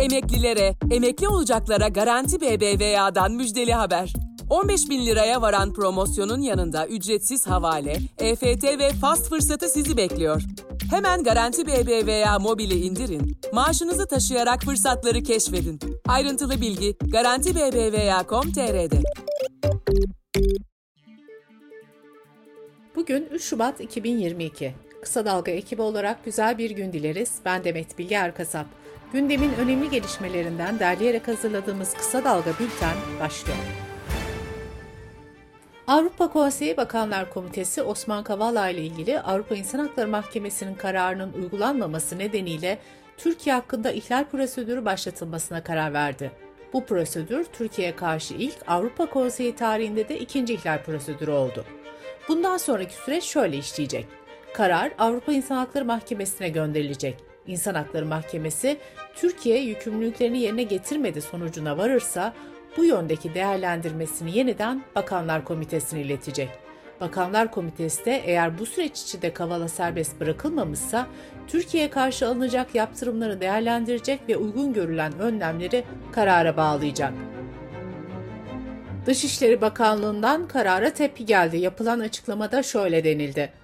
Emeklilere, emekli olacaklara Garanti BBVA'dan müjdeli haber. 15 bin liraya varan promosyonun yanında ücretsiz havale, EFT ve fast fırsatı sizi bekliyor. Hemen Garanti BBVA mobili indirin, maaşınızı taşıyarak fırsatları keşfedin. Ayrıntılı bilgi garantibbva.com.tr'de. Bugün 3 Şubat 2022. Kısa Dalga ekibi olarak güzel bir gün dileriz. Ben Demet Bilge Erkasap. Gündemin önemli gelişmelerinden derleyerek hazırladığımız Kısa Dalga Bülten başlıyor. Avrupa Konseyi Bakanlar Komitesi Osman Kavala ile ilgili Avrupa İnsan Hakları Mahkemesi'nin kararının uygulanmaması nedeniyle Türkiye hakkında ihlal prosedürü başlatılmasına karar verdi. Bu prosedür Türkiye'ye karşı ilk Avrupa Konseyi tarihinde de ikinci ihlal prosedürü oldu. Bundan sonraki süreç şöyle işleyecek. Karar Avrupa İnsan Hakları Mahkemesi'ne gönderilecek. İnsan Hakları Mahkemesi Türkiye yükümlülüklerini yerine getirmedi sonucuna varırsa bu yöndeki değerlendirmesini yeniden Bakanlar Komitesi'ne iletecek. Bakanlar Komitesi de eğer bu süreç içinde Kavala serbest bırakılmamışsa Türkiye'ye karşı alınacak yaptırımları değerlendirecek ve uygun görülen önlemleri karara bağlayacak. Dışişleri Bakanlığı'ndan karara tepki geldi. Yapılan açıklamada şöyle denildi.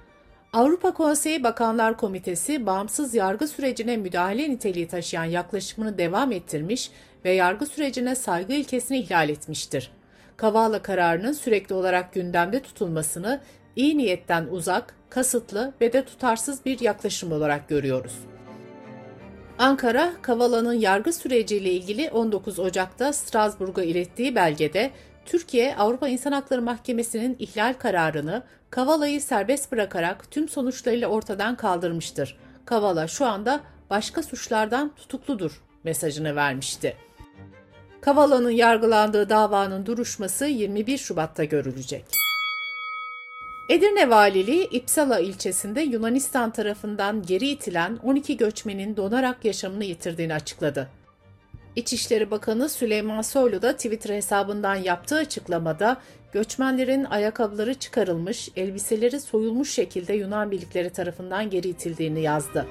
Avrupa Konseyi Bakanlar Komitesi bağımsız yargı sürecine müdahale niteliği taşıyan yaklaşımını devam ettirmiş ve yargı sürecine saygı ilkesini ihlal etmiştir. Kavala kararının sürekli olarak gündemde tutulmasını iyi niyetten uzak, kasıtlı ve de tutarsız bir yaklaşım olarak görüyoruz. Ankara, Kavala'nın yargı süreciyle ilgili 19 Ocak'ta Strasbourg'a ilettiği belgede Türkiye, Avrupa İnsan Hakları Mahkemesi'nin ihlal kararını Kavala'yı serbest bırakarak tüm sonuçlarıyla ortadan kaldırmıştır. Kavala şu anda başka suçlardan tutukludur mesajını vermişti. Kavala'nın yargılandığı davanın duruşması 21 Şubat'ta görülecek. Edirne Valiliği İpsala ilçesinde Yunanistan tarafından geri itilen 12 göçmenin donarak yaşamını yitirdiğini açıkladı. İçişleri Bakanı Süleyman Soylu da Twitter hesabından yaptığı açıklamada göçmenlerin ayakkabıları çıkarılmış, elbiseleri soyulmuş şekilde Yunan birlikleri tarafından geri itildiğini yazdı.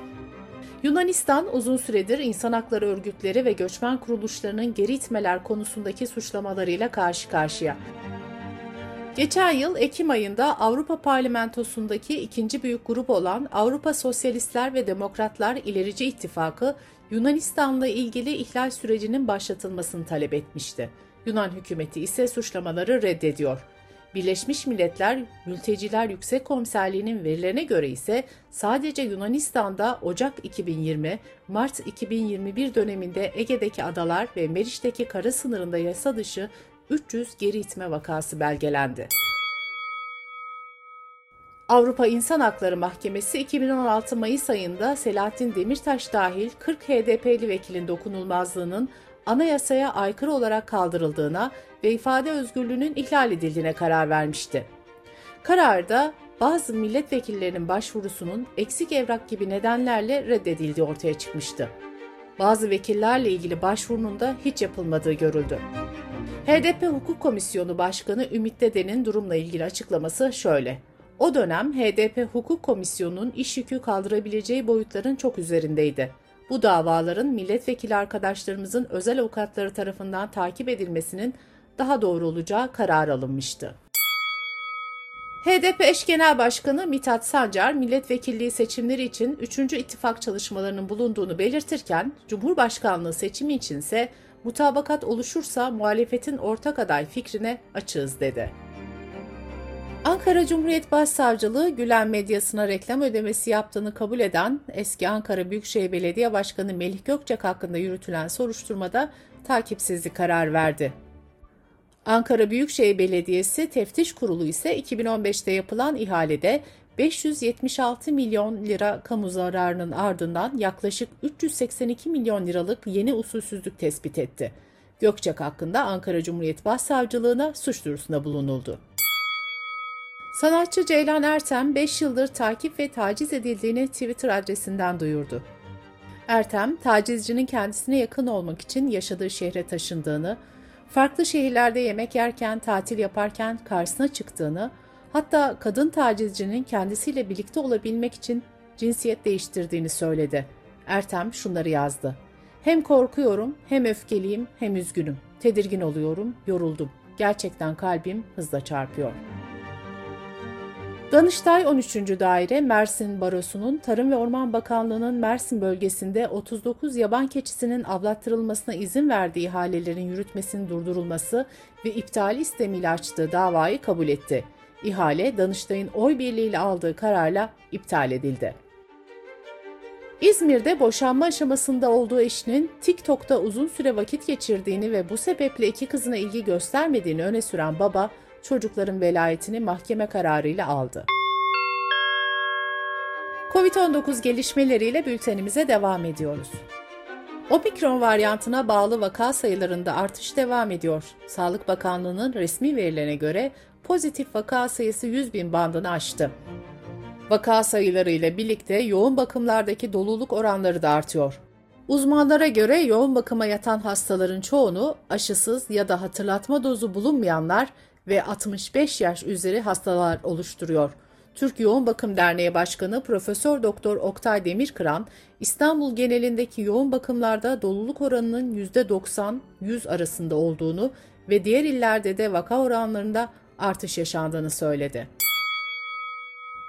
Yunanistan uzun süredir insan hakları örgütleri ve göçmen kuruluşlarının geri itmeler konusundaki suçlamalarıyla karşı karşıya. Geçen yıl Ekim ayında Avrupa Parlamentosu'ndaki ikinci büyük grup olan Avrupa Sosyalistler ve Demokratlar İlerici İttifakı Yunanistan'la ilgili ihlal sürecinin başlatılmasını talep etmişti. Yunan hükümeti ise suçlamaları reddediyor. Birleşmiş Milletler Mülteciler Yüksek Komiserliği'nin verilerine göre ise sadece Yunanistan'da Ocak 2020, Mart 2021 döneminde Ege'deki adalar ve Meriç'teki kara sınırında yasa dışı 300 geri itme vakası belgelendi. Avrupa İnsan Hakları Mahkemesi 2016 Mayıs ayında Selahattin Demirtaş dahil 40 HDP'li vekilin dokunulmazlığının anayasaya aykırı olarak kaldırıldığına ve ifade özgürlüğünün ihlal edildiğine karar vermişti. Kararda bazı milletvekillerinin başvurusunun eksik evrak gibi nedenlerle reddedildiği ortaya çıkmıştı. Bazı vekillerle ilgili başvurunun da hiç yapılmadığı görüldü. HDP Hukuk Komisyonu Başkanı Ümit Dede'nin durumla ilgili açıklaması şöyle. O dönem HDP Hukuk Komisyonu'nun iş yükü kaldırabileceği boyutların çok üzerindeydi. Bu davaların milletvekili arkadaşlarımızın özel avukatları tarafından takip edilmesinin daha doğru olacağı karar alınmıştı. HDP eş genel başkanı Mithat Sancar, milletvekilliği seçimleri için 3. ittifak çalışmalarının bulunduğunu belirtirken, Cumhurbaşkanlığı seçimi içinse mutabakat oluşursa muhalefetin ortak aday fikrine açığız dedi. Ankara Cumhuriyet Başsavcılığı Gülen medyasına reklam ödemesi yaptığını kabul eden eski Ankara Büyükşehir Belediye Başkanı Melih Gökçek hakkında yürütülen soruşturmada takipsizlik karar verdi. Ankara Büyükşehir Belediyesi Teftiş Kurulu ise 2015'te yapılan ihalede 576 milyon lira kamu zararının ardından yaklaşık 382 milyon liralık yeni usulsüzlük tespit etti. Gökçek hakkında Ankara Cumhuriyet Başsavcılığına suç duyurusunda bulunuldu. Sanatçı Ceylan Ertem 5 yıldır takip ve taciz edildiğini Twitter adresinden duyurdu. Ertem, tacizcinin kendisine yakın olmak için yaşadığı şehre taşındığını, farklı şehirlerde yemek yerken, tatil yaparken karşısına çıktığını, hatta kadın tacizcinin kendisiyle birlikte olabilmek için cinsiyet değiştirdiğini söyledi. Ertem şunları yazdı. Hem korkuyorum, hem öfkeliyim, hem üzgünüm. Tedirgin oluyorum, yoruldum. Gerçekten kalbim hızla çarpıyor.'' Danıştay 13. Daire Mersin Barosu'nun Tarım ve Orman Bakanlığı'nın Mersin bölgesinde 39 yaban keçisinin avlattırılmasına izin verdiği ihalelerin yürütmesinin durdurulması ve iptali istemiyle açtığı davayı kabul etti. İhale Danıştay'ın oy birliğiyle aldığı kararla iptal edildi. İzmir'de boşanma aşamasında olduğu eşinin TikTok'ta uzun süre vakit geçirdiğini ve bu sebeple iki kızına ilgi göstermediğini öne süren baba, çocukların velayetini mahkeme kararıyla aldı. Covid-19 gelişmeleriyle bültenimize devam ediyoruz. Omikron varyantına bağlı vaka sayılarında artış devam ediyor. Sağlık Bakanlığı'nın resmi verilerine göre pozitif vaka sayısı 100 bin bandını aştı. Vaka sayıları ile birlikte yoğun bakımlardaki doluluk oranları da artıyor. Uzmanlara göre yoğun bakıma yatan hastaların çoğunu aşısız ya da hatırlatma dozu bulunmayanlar ve 65 yaş üzeri hastalar oluşturuyor. Türk Yoğun Bakım Derneği Başkanı Profesör Doktor Oktay Demirkıran, İstanbul genelindeki yoğun bakımlarda doluluk oranının %90-100 arasında olduğunu ve diğer illerde de vaka oranlarında artış yaşandığını söyledi.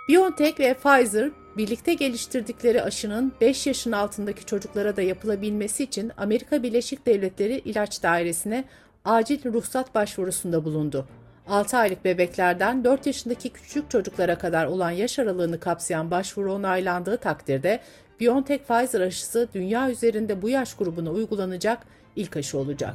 BioNTech ve Pfizer birlikte geliştirdikleri aşının 5 yaşın altındaki çocuklara da yapılabilmesi için Amerika Birleşik Devletleri İlaç Dairesi'ne acil ruhsat başvurusunda bulundu. 6 aylık bebeklerden 4 yaşındaki küçük çocuklara kadar olan yaş aralığını kapsayan başvuru onaylandığı takdirde BioNTech Pfizer aşısı dünya üzerinde bu yaş grubuna uygulanacak ilk aşı olacak.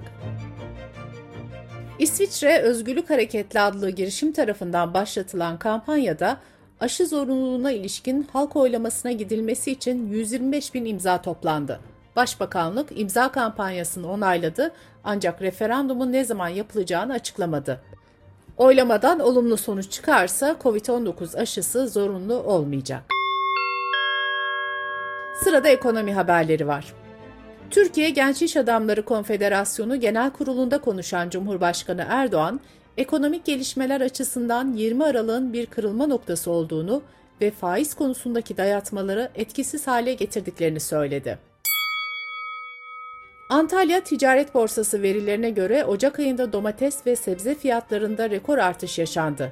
İsviçre Özgürlük Hareketli adlı girişim tarafından başlatılan kampanyada aşı zorunluluğuna ilişkin halk oylamasına gidilmesi için 125 bin imza toplandı. Başbakanlık imza kampanyasını onayladı ancak referandumun ne zaman yapılacağını açıklamadı. Oylamadan olumlu sonuç çıkarsa COVID-19 aşısı zorunlu olmayacak. Sırada ekonomi haberleri var. Türkiye Genç İş Adamları Konfederasyonu Genel Kurulu'nda konuşan Cumhurbaşkanı Erdoğan, ekonomik gelişmeler açısından 20 Aralık'ın bir kırılma noktası olduğunu ve faiz konusundaki dayatmaları etkisiz hale getirdiklerini söyledi. Antalya Ticaret Borsası verilerine göre Ocak ayında domates ve sebze fiyatlarında rekor artış yaşandı.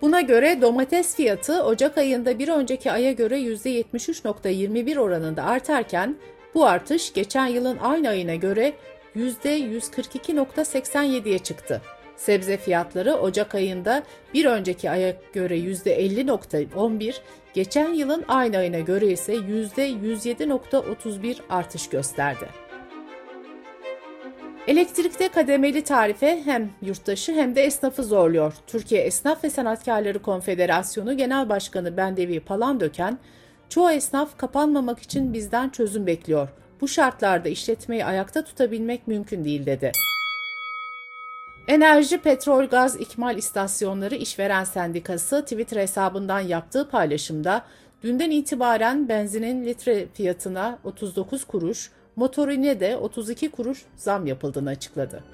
Buna göre domates fiyatı Ocak ayında bir önceki aya göre %73.21 oranında artarken bu artış geçen yılın aynı ayına göre %142.87'ye çıktı. Sebze fiyatları Ocak ayında bir önceki aya göre %50.11, geçen yılın aynı ayına göre ise %107.31 artış gösterdi. Elektrikte kademeli tarife hem yurttaşı hem de esnafı zorluyor. Türkiye Esnaf ve Sanatkarları Konfederasyonu Genel Başkanı Bendevi Palandöken, çoğu esnaf kapanmamak için bizden çözüm bekliyor. Bu şartlarda işletmeyi ayakta tutabilmek mümkün değil dedi. Enerji, Petrol, Gaz İkmal İstasyonları İşveren Sendikası Twitter hesabından yaptığı paylaşımda dünden itibaren benzinin litre fiyatına 39 kuruş, motorine de 32 kuruş zam yapıldığını açıkladı.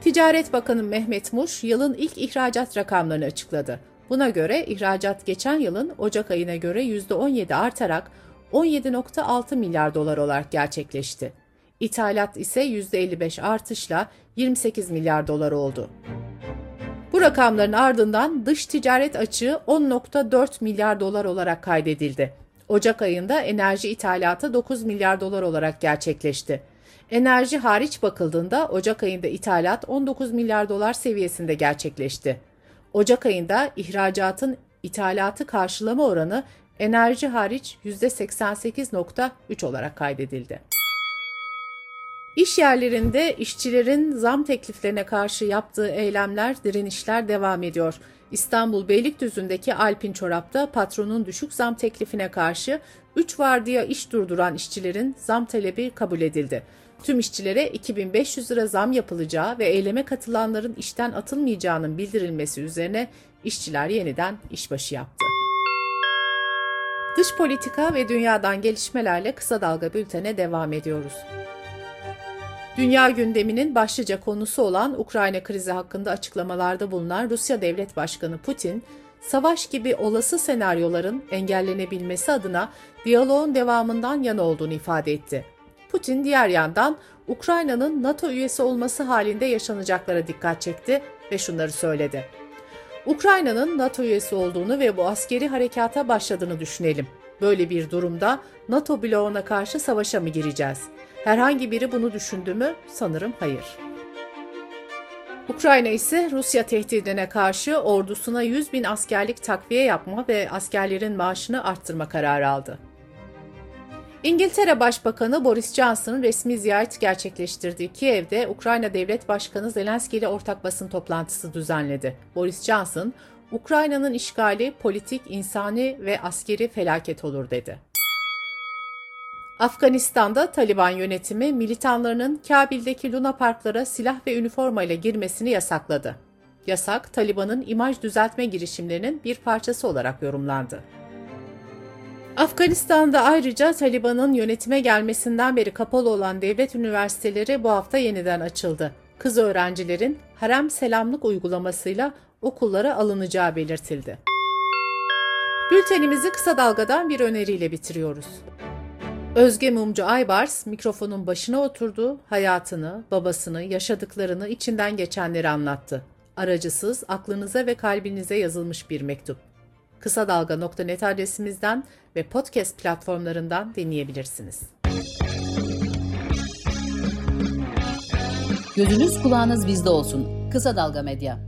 Ticaret Bakanı Mehmet Muş yılın ilk ihracat rakamlarını açıkladı. Buna göre ihracat geçen yılın Ocak ayına göre %17 artarak 17.6 milyar dolar olarak gerçekleşti. İthalat ise %55 artışla 28 milyar dolar oldu. Bu rakamların ardından dış ticaret açığı 10.4 milyar dolar olarak kaydedildi. Ocak ayında enerji ithalatı 9 milyar dolar olarak gerçekleşti. Enerji hariç bakıldığında Ocak ayında ithalat 19 milyar dolar seviyesinde gerçekleşti. Ocak ayında ihracatın ithalatı karşılama oranı enerji hariç %88.3 olarak kaydedildi. İş yerlerinde işçilerin zam tekliflerine karşı yaptığı eylemler, direnişler devam ediyor. İstanbul Beylikdüzü'ndeki Alpin Çorap'ta patronun düşük zam teklifine karşı 3 vardiya iş durduran işçilerin zam talebi kabul edildi. Tüm işçilere 2500 lira zam yapılacağı ve eyleme katılanların işten atılmayacağının bildirilmesi üzerine işçiler yeniden işbaşı yaptı. Dış politika ve dünyadan gelişmelerle kısa dalga bültene devam ediyoruz. Dünya gündeminin başlıca konusu olan Ukrayna krizi hakkında açıklamalarda bulunan Rusya Devlet Başkanı Putin, savaş gibi olası senaryoların engellenebilmesi adına diyaloğun devamından yana olduğunu ifade etti. Putin diğer yandan Ukrayna'nın NATO üyesi olması halinde yaşanacaklara dikkat çekti ve şunları söyledi. Ukrayna'nın NATO üyesi olduğunu ve bu askeri harekata başladığını düşünelim. Böyle bir durumda NATO bloğuna karşı savaşa mı gireceğiz? Herhangi biri bunu düşündü mü? Sanırım hayır. Ukrayna ise Rusya tehdidine karşı ordusuna 100 bin askerlik takviye yapma ve askerlerin maaşını arttırma kararı aldı. İngiltere Başbakanı Boris Johnson'ın resmi ziyaret gerçekleştirdiği Kiev'de Ukrayna Devlet Başkanı Zelenski ile ortak basın toplantısı düzenledi. Boris Johnson, Ukrayna'nın işgali politik, insani ve askeri felaket olur dedi. Afganistan'da Taliban yönetimi militanlarının Kabil'deki Luna Parklara silah ve üniforma ile girmesini yasakladı. Yasak, Taliban'ın imaj düzeltme girişimlerinin bir parçası olarak yorumlandı. Afganistan'da ayrıca Taliban'ın yönetime gelmesinden beri kapalı olan devlet üniversiteleri bu hafta yeniden açıldı. Kız öğrencilerin harem selamlık uygulamasıyla okullara alınacağı belirtildi. Bültenimizi kısa dalgadan bir öneriyle bitiriyoruz. Özge Mumcu Aybars mikrofonun başına oturdu, hayatını, babasını, yaşadıklarını, içinden geçenleri anlattı. Aracısız, aklınıza ve kalbinize yazılmış bir mektup. Kısa Dalga.net adresimizden ve podcast platformlarından dinleyebilirsiniz. Gözünüz kulağınız bizde olsun. Kısa Dalga Medya.